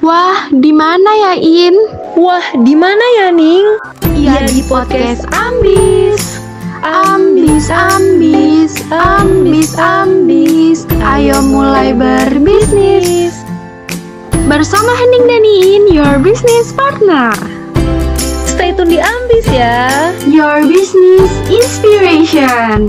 Wah, di mana ya, In? Wah, di mana ya, Ning? Ya di podcast Ambis. Ambis, ambis, ambis, ambis. Ayo mulai berbisnis. Bersama Hening dan Iin, your business partner. Stay tune di Ambis ya. Your business inspiration.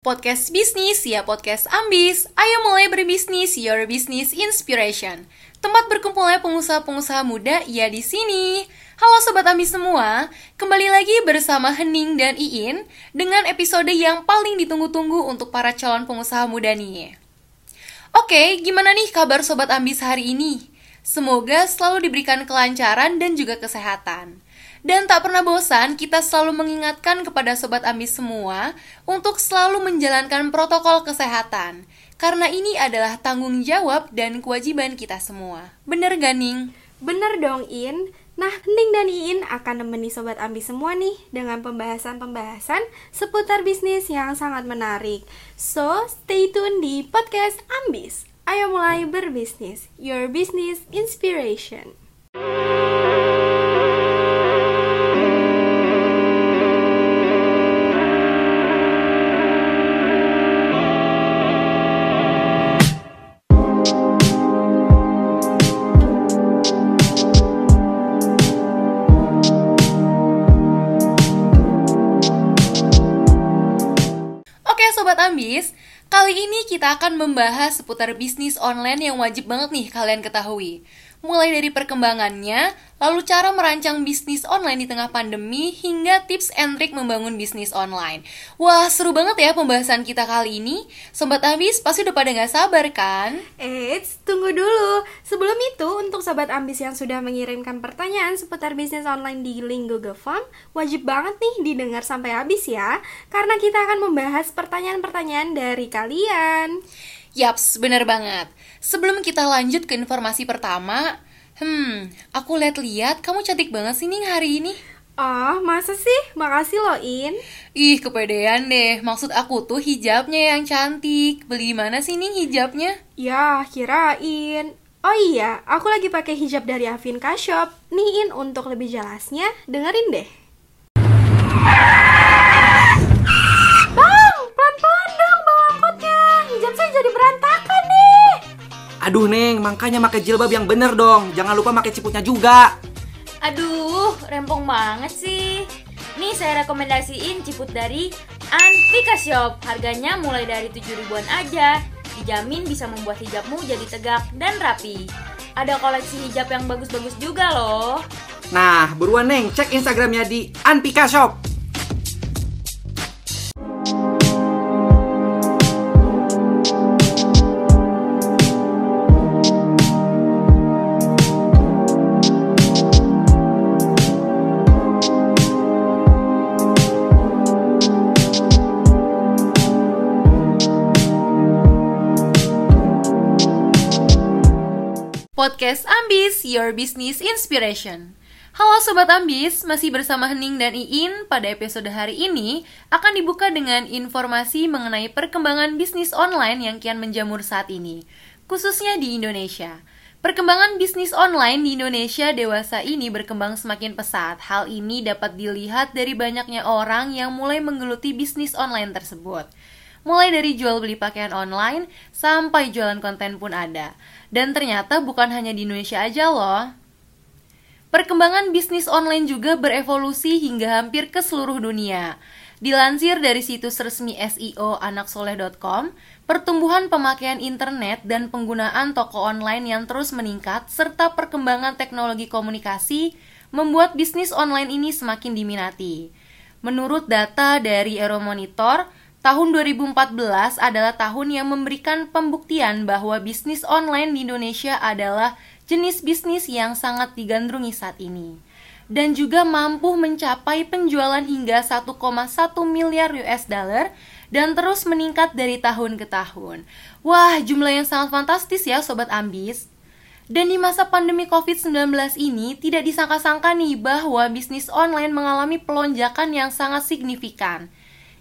Podcast bisnis ya podcast ambis. Ayo mulai berbisnis, your business inspiration. Tempat berkumpulnya pengusaha-pengusaha muda ya di sini. Halo sobat ambis semua, kembali lagi bersama Hening dan Iin dengan episode yang paling ditunggu-tunggu untuk para calon pengusaha muda nih. Oke, gimana nih kabar sobat ambis hari ini? Semoga selalu diberikan kelancaran dan juga kesehatan. Dan tak pernah bosan, kita selalu mengingatkan kepada sobat ambis semua untuk selalu menjalankan protokol kesehatan. Karena ini adalah tanggung jawab dan kewajiban kita semua. Bener gak, Ning? Bener dong, In. Nah, Ning dan Iin akan nemeni Sobat Ambi semua nih dengan pembahasan-pembahasan seputar bisnis yang sangat menarik. So, stay tune di podcast Ambis. Ayo mulai berbisnis. Your Business Inspiration. Kita akan membahas seputar bisnis online yang wajib banget nih kalian ketahui. Mulai dari perkembangannya, lalu cara merancang bisnis online di tengah pandemi, hingga tips and trik membangun bisnis online. Wah, seru banget ya pembahasan kita kali ini. Sobat Ambis pasti udah pada gak sabar kan? Eits, tunggu dulu. Sebelum itu, untuk Sobat Ambis yang sudah mengirimkan pertanyaan seputar bisnis online di link Google Form, wajib banget nih didengar sampai habis ya. Karena kita akan membahas pertanyaan-pertanyaan dari kalian. Yaps, bener banget. Sebelum kita lanjut ke informasi pertama, hmm, aku lihat-lihat kamu cantik banget sih nih hari ini. Oh, masa sih? Makasih loh, In. Ih, kepedean deh. Maksud aku tuh hijabnya yang cantik. Beli di mana sih nih hijabnya? Ya, kirain. Oh iya, aku lagi pakai hijab dari Avinka Shop. Nih, In, untuk lebih jelasnya, dengerin deh. Aduh Neng, makanya pakai jilbab yang bener dong. Jangan lupa pakai ciputnya juga. Aduh, rempong banget sih. Nih saya rekomendasiin ciput dari Antika Shop. Harganya mulai dari 7 ribuan aja. Dijamin bisa membuat hijabmu jadi tegak dan rapi. Ada koleksi hijab yang bagus-bagus juga loh. Nah, buruan Neng, cek Instagramnya di Anpika Shop. Podcast Ambis, Your Business Inspiration. Halo Sobat Ambis, masih bersama Hening dan Iin. Pada episode hari ini akan dibuka dengan informasi mengenai perkembangan bisnis online yang kian menjamur saat ini, khususnya di Indonesia. Perkembangan bisnis online di Indonesia dewasa ini berkembang semakin pesat. Hal ini dapat dilihat dari banyaknya orang yang mulai menggeluti bisnis online tersebut. Mulai dari jual beli pakaian online sampai jualan konten pun ada. Dan ternyata bukan hanya di Indonesia aja loh. Perkembangan bisnis online juga berevolusi hingga hampir ke seluruh dunia. Dilansir dari situs resmi SEO anaksoleh.com, pertumbuhan pemakaian internet dan penggunaan toko online yang terus meningkat serta perkembangan teknologi komunikasi membuat bisnis online ini semakin diminati. Menurut data dari Euromonitor, tahun 2014 adalah tahun yang memberikan pembuktian bahwa bisnis online di Indonesia adalah jenis bisnis yang sangat digandrungi saat ini dan juga mampu mencapai penjualan hingga 1,1 miliar US dollar dan terus meningkat dari tahun ke tahun. Wah, jumlah yang sangat fantastis ya sobat ambis. Dan di masa pandemi COVID-19 ini tidak disangka-sangka nih bahwa bisnis online mengalami pelonjakan yang sangat signifikan.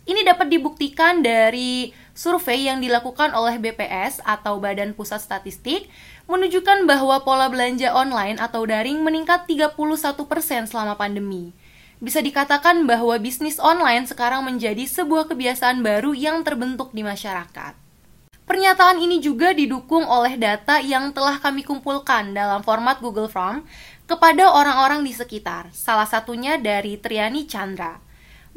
Ini dapat dibuktikan dari Survei yang dilakukan oleh BPS atau Badan Pusat Statistik menunjukkan bahwa pola belanja online atau daring meningkat 31% selama pandemi. Bisa dikatakan bahwa bisnis online sekarang menjadi sebuah kebiasaan baru yang terbentuk di masyarakat. Pernyataan ini juga didukung oleh data yang telah kami kumpulkan dalam format Google Form kepada orang-orang di sekitar, salah satunya dari Triani Chandra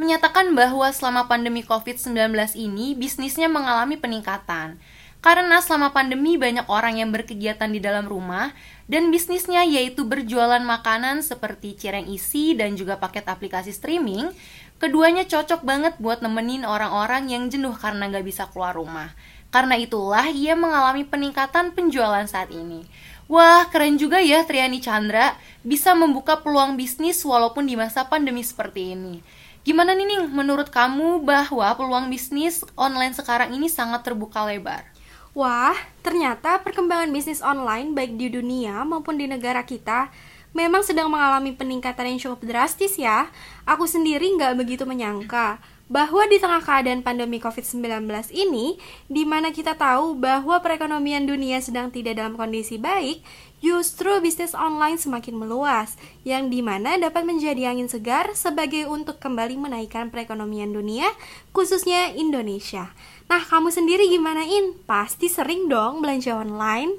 menyatakan bahwa selama pandemi COVID-19 ini bisnisnya mengalami peningkatan. Karena selama pandemi banyak orang yang berkegiatan di dalam rumah dan bisnisnya yaitu berjualan makanan seperti cireng isi dan juga paket aplikasi streaming, keduanya cocok banget buat nemenin orang-orang yang jenuh karena nggak bisa keluar rumah. Karena itulah ia mengalami peningkatan penjualan saat ini. Wah, keren juga ya Triani Chandra bisa membuka peluang bisnis walaupun di masa pandemi seperti ini. Gimana nih Ning, menurut kamu bahwa peluang bisnis online sekarang ini sangat terbuka lebar? Wah, ternyata perkembangan bisnis online baik di dunia maupun di negara kita memang sedang mengalami peningkatan yang cukup drastis ya. Aku sendiri nggak begitu menyangka bahwa di tengah keadaan pandemi COVID-19 ini, di mana kita tahu bahwa perekonomian dunia sedang tidak dalam kondisi baik, justru bisnis online semakin meluas, yang di mana dapat menjadi angin segar sebagai untuk kembali menaikkan perekonomian dunia, khususnya Indonesia. Nah, kamu sendiri gimana, In? Pasti sering dong belanja online?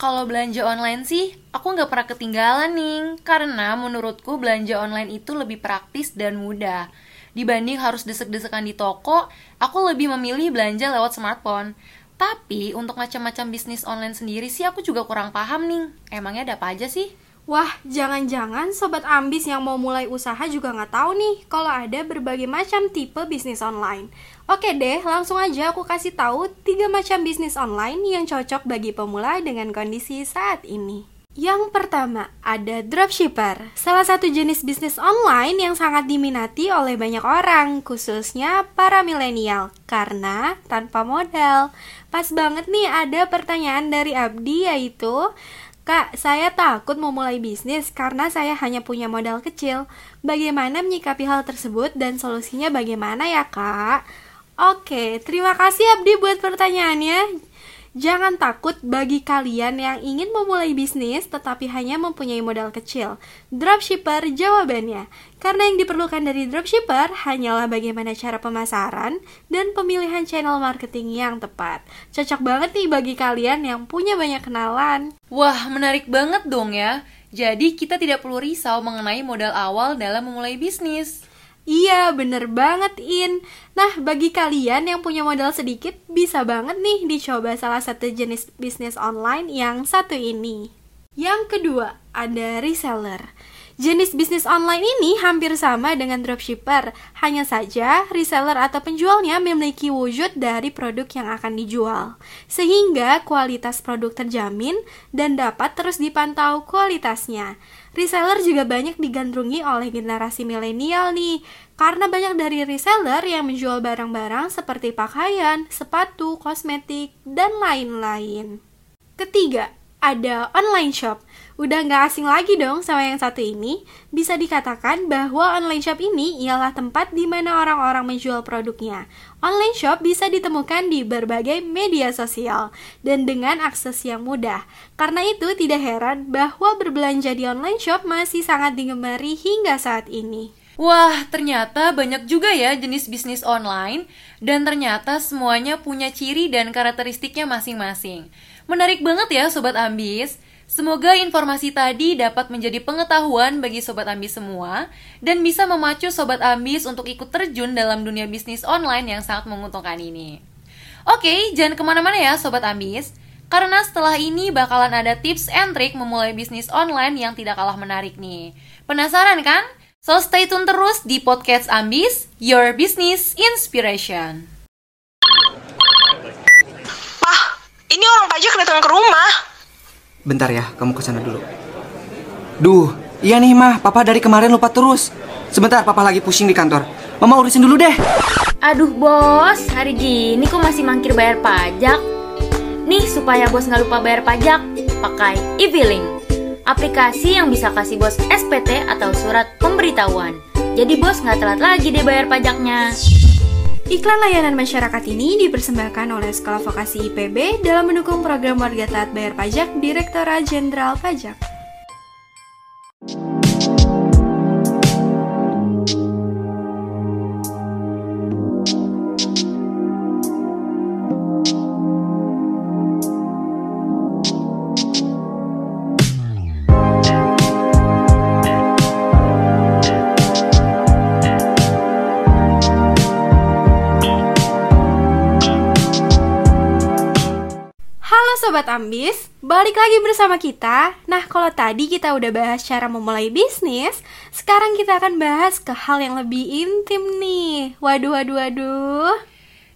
Kalau belanja online sih, aku nggak pernah ketinggalan nih, karena menurutku belanja online itu lebih praktis dan mudah dibanding harus desek-desekan di toko, aku lebih memilih belanja lewat smartphone. Tapi untuk macam-macam bisnis online sendiri sih aku juga kurang paham nih. Emangnya ada apa aja sih? Wah, jangan-jangan sobat ambis yang mau mulai usaha juga nggak tahu nih kalau ada berbagai macam tipe bisnis online. Oke deh, langsung aja aku kasih tahu tiga macam bisnis online yang cocok bagi pemula dengan kondisi saat ini. Yang pertama, ada dropshipper, salah satu jenis bisnis online yang sangat diminati oleh banyak orang, khususnya para milenial, karena tanpa modal. Pas banget nih ada pertanyaan dari Abdi yaitu, Kak, saya takut memulai bisnis karena saya hanya punya modal kecil. Bagaimana menyikapi hal tersebut dan solusinya bagaimana ya, Kak? Oke, terima kasih Abdi buat pertanyaannya. Jangan takut bagi kalian yang ingin memulai bisnis tetapi hanya mempunyai modal kecil. Dropshipper jawabannya. Karena yang diperlukan dari dropshipper hanyalah bagaimana cara pemasaran dan pemilihan channel marketing yang tepat. Cocok banget nih bagi kalian yang punya banyak kenalan. Wah, menarik banget dong ya. Jadi kita tidak perlu risau mengenai modal awal dalam memulai bisnis. Iya, bener banget, In. Nah, bagi kalian yang punya modal sedikit, bisa banget nih dicoba salah satu jenis bisnis online yang satu ini. Yang kedua, ada reseller. Jenis bisnis online ini hampir sama dengan dropshipper, hanya saja reseller atau penjualnya memiliki wujud dari produk yang akan dijual, sehingga kualitas produk terjamin dan dapat terus dipantau kualitasnya. Reseller juga banyak digandrungi oleh generasi milenial nih, karena banyak dari reseller yang menjual barang-barang seperti pakaian, sepatu, kosmetik, dan lain-lain. Ketiga, ada online shop. Udah nggak asing lagi dong sama yang satu ini. Bisa dikatakan bahwa online shop ini ialah tempat di mana orang-orang menjual produknya. Online shop bisa ditemukan di berbagai media sosial dan dengan akses yang mudah. Karena itu tidak heran bahwa berbelanja di online shop masih sangat digemari hingga saat ini. Wah, ternyata banyak juga ya jenis bisnis online dan ternyata semuanya punya ciri dan karakteristiknya masing-masing. Menarik banget ya Sobat Ambis. Semoga informasi tadi dapat menjadi pengetahuan bagi Sobat Ambis semua dan bisa memacu Sobat Ambis untuk ikut terjun dalam dunia bisnis online yang sangat menguntungkan ini. Oke, jangan ke mana-mana ya Sobat Ambis, karena setelah ini bakalan ada tips and trick memulai bisnis online yang tidak kalah menarik nih. Penasaran kan? So stay tune terus di podcast Ambis, Your Business Inspiration. Ini orang pajak datang ke rumah. Bentar ya, kamu ke sana dulu. Duh, iya nih mah, papa dari kemarin lupa terus. Sebentar, papa lagi pusing di kantor. Mama urusin dulu deh. Aduh bos, hari gini kok masih mangkir bayar pajak? Nih supaya bos nggak lupa bayar pajak, pakai e-billing. Aplikasi yang bisa kasih bos SPT atau surat pemberitahuan. Jadi bos nggak telat lagi deh bayar pajaknya. Iklan layanan masyarakat ini dipersembahkan oleh Sekolah Vokasi IPB dalam mendukung program Warga Taat Bayar Pajak Direktorat Jenderal Pajak. Balik lagi bersama kita Nah kalau tadi kita udah bahas cara memulai bisnis Sekarang kita akan bahas ke hal yang lebih intim nih Waduh, waduh, waduh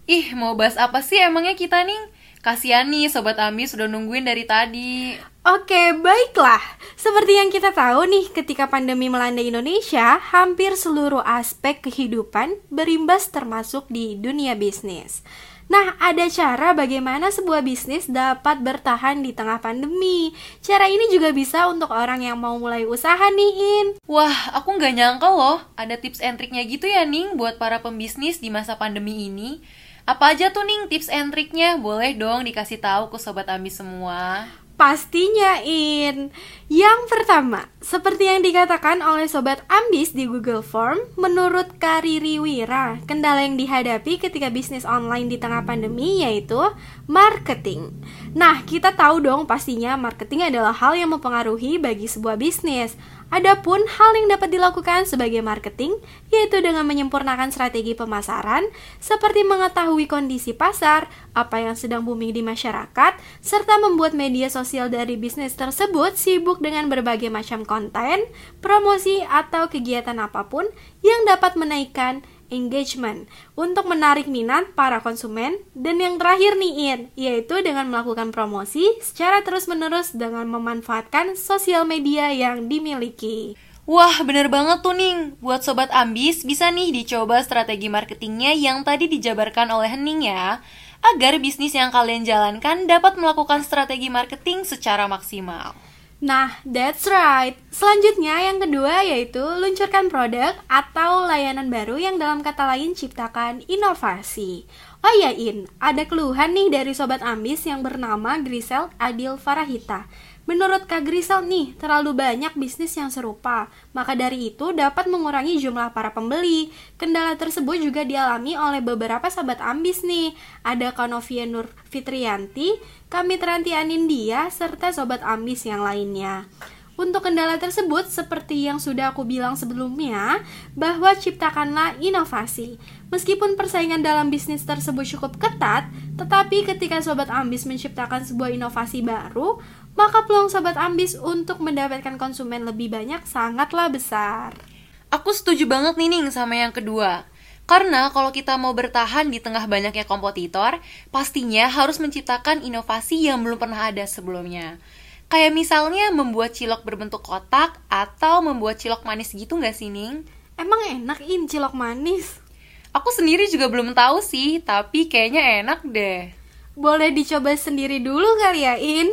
Ih, mau bahas apa sih emangnya kita nih? Kasian nih Sobat Ambis sudah nungguin dari tadi. Oke, baiklah. Seperti yang kita tahu nih, ketika pandemi melanda Indonesia, hampir seluruh aspek kehidupan berimbas termasuk di dunia bisnis. Nah, ada cara bagaimana sebuah bisnis dapat bertahan di tengah pandemi. Cara ini juga bisa untuk orang yang mau mulai usaha nih, In. Wah, aku nggak nyangka loh ada tips and triknya gitu ya Ning buat para pembisnis di masa pandemi ini. Apa aja tuh Ning tips and triknya? Boleh dong dikasih tahu ke Sobat Ambis semua. Pastinya, In. Yang pertama, seperti yang dikatakan oleh Sobat Ambis di Google Form, menurut Kariri Wira, kendala yang dihadapi ketika bisnis online di tengah pandemi yaitu marketing. Nah, kita tahu dong pastinya marketing adalah hal yang mempengaruhi bagi sebuah bisnis. Adapun hal yang dapat dilakukan sebagai marketing yaitu dengan menyempurnakan strategi pemasaran seperti mengetahui kondisi pasar, apa yang sedang booming di masyarakat, serta membuat media sosial dari bisnis tersebut sibuk dengan berbagai macam konten, promosi atau kegiatan apa pun yang dapat menaikkan engagement untuk menarik minat para konsumen dan yang terakhir nih In yaitu dengan melakukan promosi secara terus-menerus dengan memanfaatkan sosial media yang dimiliki. Wah, bener banget tuh Ning. Buat Sobat Ambis, bisa nih dicoba strategi marketingnya yang tadi dijabarkan oleh Hening ya. Agar bisnis yang kalian jalankan dapat melakukan strategi marketing secara maksimal. Nah, that's right. Selanjutnya yang kedua yaitu luncurkan produk atau layanan baru yang dalam kata lain ciptakan inovasi. Oh iya In, ada keluhan nih dari Sobat Ambis yang bernama Grisel Adil Farahita. Menurut Kak Grisel nih, terlalu banyak bisnis yang serupa, maka dari itu dapat mengurangi jumlah para pembeli. Kendala tersebut juga dialami oleh beberapa sahabat ambis nih. Ada Kanovia Nur Fitrianti, kami Teranti Anindia, serta sobat ambis yang lainnya. Untuk kendala tersebut, seperti yang sudah aku bilang sebelumnya, bahwa ciptakanlah inovasi. Meskipun persaingan dalam bisnis tersebut cukup ketat, tetapi ketika sobat ambis menciptakan sebuah inovasi baru, maka peluang sobat ambis untuk mendapatkan konsumen lebih banyak sangatlah besar. Aku setuju banget nih Ning sama yang kedua. Karena kalau kita mau bertahan di tengah banyaknya kompetitor, pastinya harus menciptakan inovasi yang belum pernah ada sebelumnya. Kayak misalnya membuat cilok berbentuk kotak atau membuat cilok manis gitu nggak sih Ning? Emang enak in cilok manis? Aku sendiri juga belum tahu sih, tapi kayaknya enak deh. Boleh dicoba sendiri dulu kali ya In.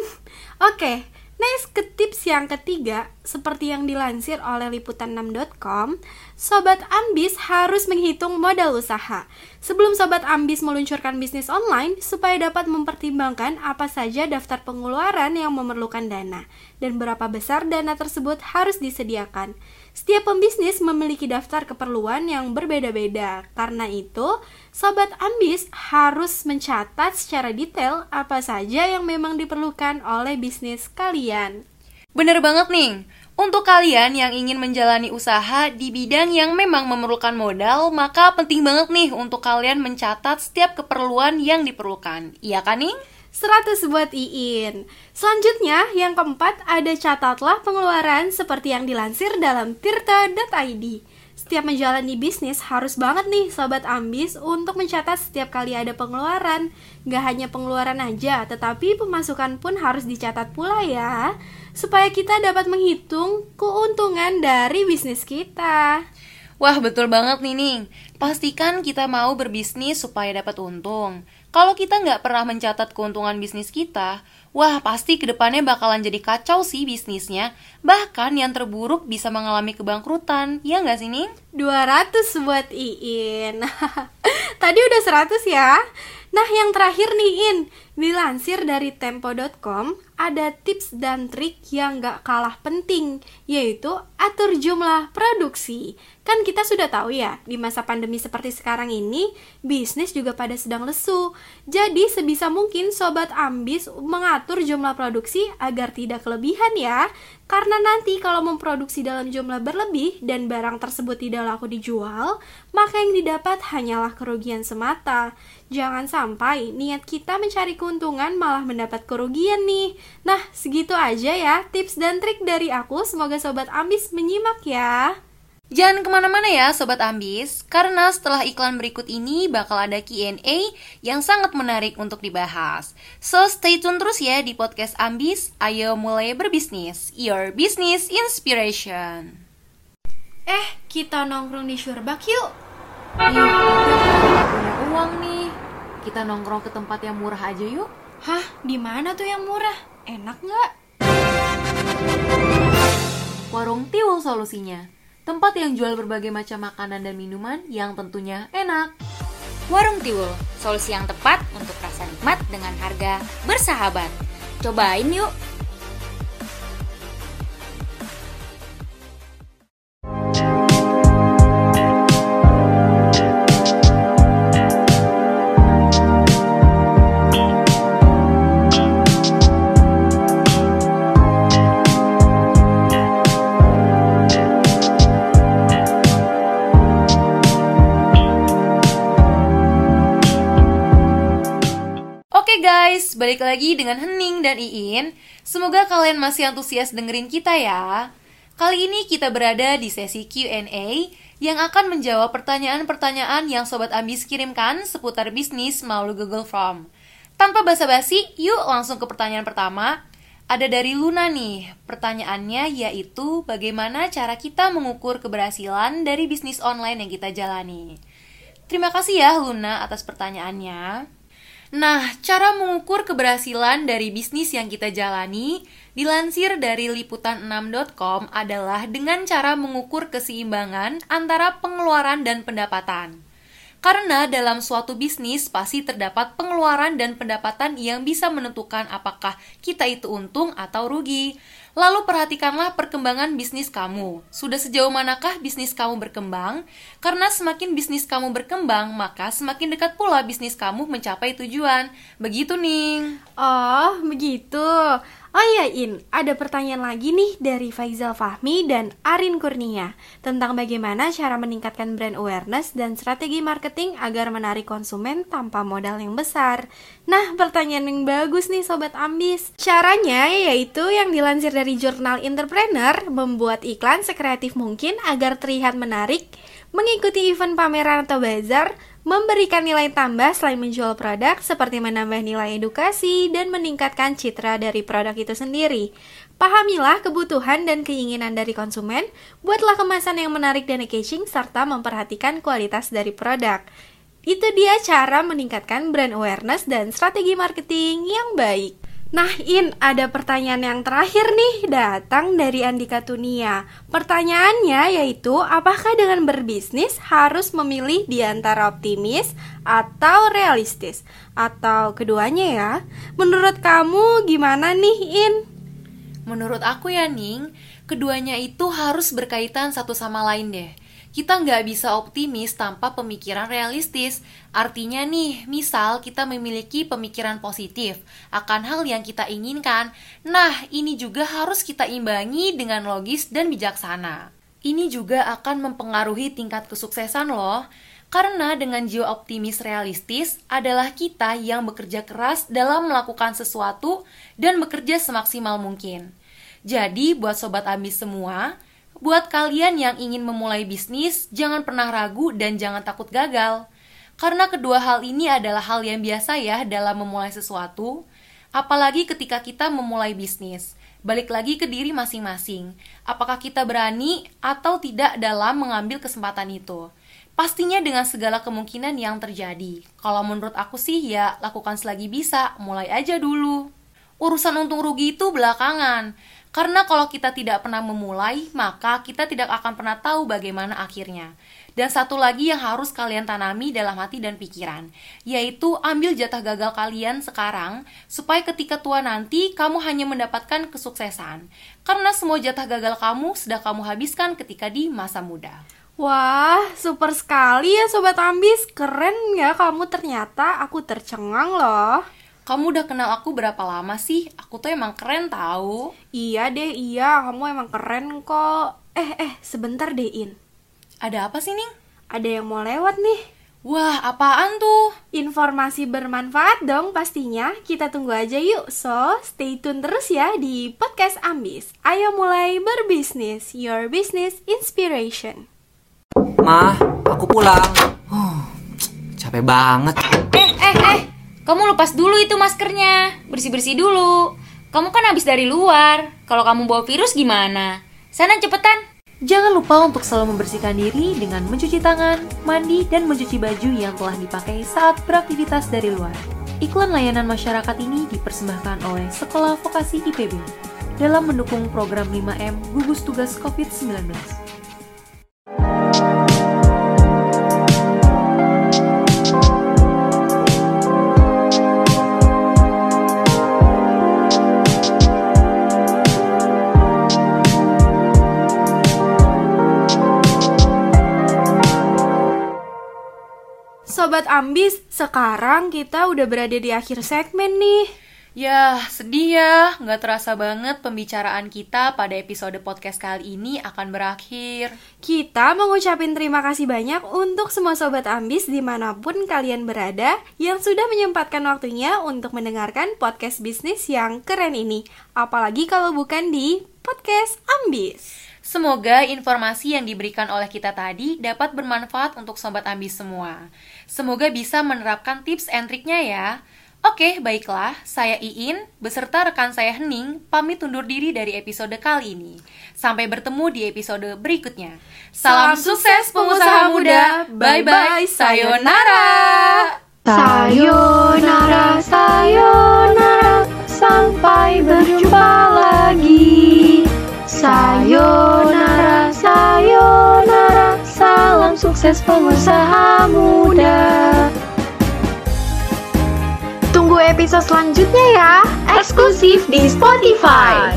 Oke, next ke tips yang ketiga, seperti yang dilansir oleh liputan6.com, Sobat Ambis harus menghitung modal usaha. Sebelum Sobat Ambis meluncurkan bisnis online, supaya dapat mempertimbangkan apa saja daftar pengeluaran yang memerlukan dana, dan berapa besar dana tersebut harus disediakan. Setiap pembisnis memiliki daftar keperluan yang berbeda-beda. Karena itu, sobat ambis harus mencatat secara detail apa saja yang memang diperlukan oleh bisnis kalian. Bener banget nih. Untuk kalian yang ingin menjalani usaha di bidang yang memang memerlukan modal, maka penting banget nih untuk kalian mencatat setiap keperluan yang diperlukan. Iya kan nih? 100 buat Iin. Selanjutnya, yang keempat ada catatlah pengeluaran seperti yang dilansir dalam tirta.id. Setiap menjalani bisnis harus banget nih Sobat Ambis untuk mencatat setiap kali ada pengeluaran. Gak hanya pengeluaran aja, tetapi pemasukan pun harus dicatat pula ya. Supaya kita dapat menghitung keuntungan dari bisnis kita. Wah, betul banget nih, Ning. Pastikan kita mau berbisnis supaya dapat untung. Kalau kita nggak pernah mencatat keuntungan bisnis kita, wah pasti ke depannya bakalan jadi kacau sih bisnisnya. Bahkan yang terburuk bisa mengalami kebangkrutan, ya nggak sih Ning? 200 buat Iin Tadi udah 100 ya Nah yang terakhir nih In. Dilansir dari Tempo.com Ada tips dan trik yang gak kalah penting Yaitu atur jumlah produksi. Kan kita sudah tahu ya Di masa pandemi seperti sekarang ini Bisnis juga pada sedang lesu. Jadi sebisa mungkin Sobat Ambis mengatur jumlah produksi Agar tidak kelebihan ya. Karena nanti kalau memproduksi dalam jumlah berlebih dan barang tersebut tidak laku dijual, maka yang didapat hanyalah kerugian semata. Jangan sampai niat kita mencari keuntungan malah mendapat kerugian nih. Nah, segitu aja ya tips dan trik dari aku. Semoga Sobat Ambis menyimak ya. Jangan ke mana-mana ya Sobat Ambis, karena setelah iklan berikut ini bakal ada Q&A yang sangat menarik untuk dibahas. So stay tune terus ya di podcast Ambis, ayo mulai berbisnis, your business inspiration. Eh, kita nongkrong di Syurbak yuk. Nggak punya uang nih. Kita nongkrong ke tempat yang murah aja yuk. Hah, di mana tuh yang murah? Enak nggak? Warung Tiwul solusinya. Tempat yang jual berbagai macam makanan dan minuman yang tentunya enak. Warung Tiwul, solusi yang tepat untuk rasa nikmat dengan harga bersahabat. Cobain yuk! Balik lagi dengan Hening dan Iin. Semoga kalian masih antusias dengerin kita ya. Kali ini kita berada di sesi Q&A yang akan menjawab pertanyaan-pertanyaan yang Sobat Ambis kirimkan seputar bisnis melalui Google Form. Tanpa basa-basi, yuk langsung ke pertanyaan pertama. Ada dari Luna nih, pertanyaannya yaitu bagaimana cara kita mengukur keberhasilan dari bisnis online yang kita jalani. Terima kasih ya Luna atas pertanyaannya. Nah, cara mengukur keberhasilan dari bisnis yang kita jalani dilansir dari liputan6.com adalah dengan cara mengukur keseimbangan antara pengeluaran dan pendapatan. Karena dalam suatu bisnis pasti terdapat pengeluaran dan pendapatan yang bisa menentukan apakah kita itu untung atau rugi. Lalu perhatikanlah perkembangan bisnis kamu. Sudah sejauh manakah bisnis kamu berkembang? Karena semakin bisnis kamu berkembang, maka semakin dekat pula bisnis kamu mencapai tujuan. Begitu, Ning. Oh, begitu. Oh iya, In, ada pertanyaan lagi nih dari Faizal Fahmi dan Arin Kurnia tentang bagaimana cara meningkatkan brand awareness dan strategi marketing agar menarik konsumen tanpa modal yang besar. Nah, pertanyaan yang bagus nih Sobat Ambis. Caranya yaitu yang dilansir dari jurnal Entrepreneur, membuat iklan sekreatif mungkin agar terlihat menarik, mengikuti event pameran atau bazar, memberikan nilai tambah selain menjual produk seperti menambah nilai edukasi dan meningkatkan citra dari produk itu sendiri. Pahamilah kebutuhan dan keinginan dari konsumen, buatlah kemasan yang menarik dan engaging serta memperhatikan kualitas dari produk. Itu dia cara meningkatkan brand awareness dan strategi marketing yang baik. Nah, In, ada pertanyaan yang terakhir nih datang dari Andika Tunia. Pertanyaannya yaitu, apakah dengan berbisnis harus memilih di antara optimis atau realistis? Atau keduanya ya? Menurut kamu gimana nih, In? Menurut aku ya, Ning, keduanya itu harus berkaitan satu sama lain deh. Kita nggak bisa optimis tanpa pemikiran realistis. Artinya nih, misal kita memiliki pemikiran positif akan hal yang kita inginkan. Nah, ini juga harus kita imbangi dengan logis dan bijaksana. Ini juga akan mempengaruhi tingkat kesuksesan loh. Karena dengan jiwa optimis realistis adalah kita yang bekerja keras dalam melakukan sesuatu dan bekerja semaksimal mungkin. Jadi, buat sobat ambis semua, buat kalian yang ingin memulai bisnis, jangan pernah ragu dan jangan takut gagal. Karena kedua hal ini adalah hal yang biasa ya dalam memulai sesuatu, apalagi ketika kita memulai bisnis. Balik lagi ke diri masing-masing. Apakah kita berani atau tidak dalam mengambil kesempatan itu? Pastinya dengan segala kemungkinan yang terjadi. Kalau menurut aku sih ya lakukan selagi bisa, mulai aja dulu. Urusan untung rugi itu belakangan. Karena kalau kita tidak pernah memulai, maka kita tidak akan pernah tahu bagaimana akhirnya. Dan satu lagi yang harus kalian tanami dalam hati dan pikiran, yaitu ambil jatah gagal kalian sekarang, supaya ketika tua nanti kamu hanya mendapatkan kesuksesan. Karena semua jatah gagal kamu sudah kamu habiskan ketika di masa muda. Wah, super sekali ya Sobat Ambis. Keren ya kamu ternyata. Aku tercengang loh. Kamu udah kenal aku berapa lama sih? Aku tuh emang keren tahu. Iya deh, iya. Kamu emang keren kok. Eh, eh, sebentar deh, In. Ada apa sih, Ning? Ada yang mau lewat nih. Wah, apaan tuh? Informasi bermanfaat dong pastinya. Kita tunggu aja yuk. So, stay tune terus ya di podcast Ambis. Ayo mulai berbisnis. Your business inspiration. Mah, aku pulang. Huh, capek banget. Eh, eh, eh. Kamu lepas dulu itu maskernya. Bersih-bersih dulu. Kamu kan habis dari luar. Kalau kamu bawa virus gimana? Sana cepetan. Jangan lupa untuk selalu membersihkan diri dengan mencuci tangan, mandi, dan mencuci baju yang telah dipakai saat beraktivitas dari luar. Iklan layanan masyarakat ini dipersembahkan oleh Sekolah Vokasi IPB dalam mendukung program 5M gugus tugas COVID-19. Sobat Ambis, sekarang kita udah berada di akhir segmen nih. Ya, sedih ya. Nggak terasa banget pembicaraan kita pada episode podcast kali ini akan berakhir. Kita mengucapin terima kasih banyak untuk semua Sobat Ambis di mana pun kalian berada yang sudah menyempatkan waktunya untuk mendengarkan podcast bisnis yang keren ini. Apalagi kalau bukan di podcast Ambis. Semoga informasi yang diberikan oleh kita tadi dapat bermanfaat untuk sobat ambis semua. Semoga bisa menerapkan tips and triknya ya. Oke, baiklah. Saya Iin beserta rekan saya Hening pamit undur diri dari episode kali ini. Sampai bertemu di episode berikutnya. Salam sukses pengusaha muda. Bye bye. Sayonara. Sayonara, sayonara, sampai berjumpa lagi. Sayonara, sayonara, salam sukses pengusaha muda. Tunggu episode selanjutnya ya, eksklusif di Spotify.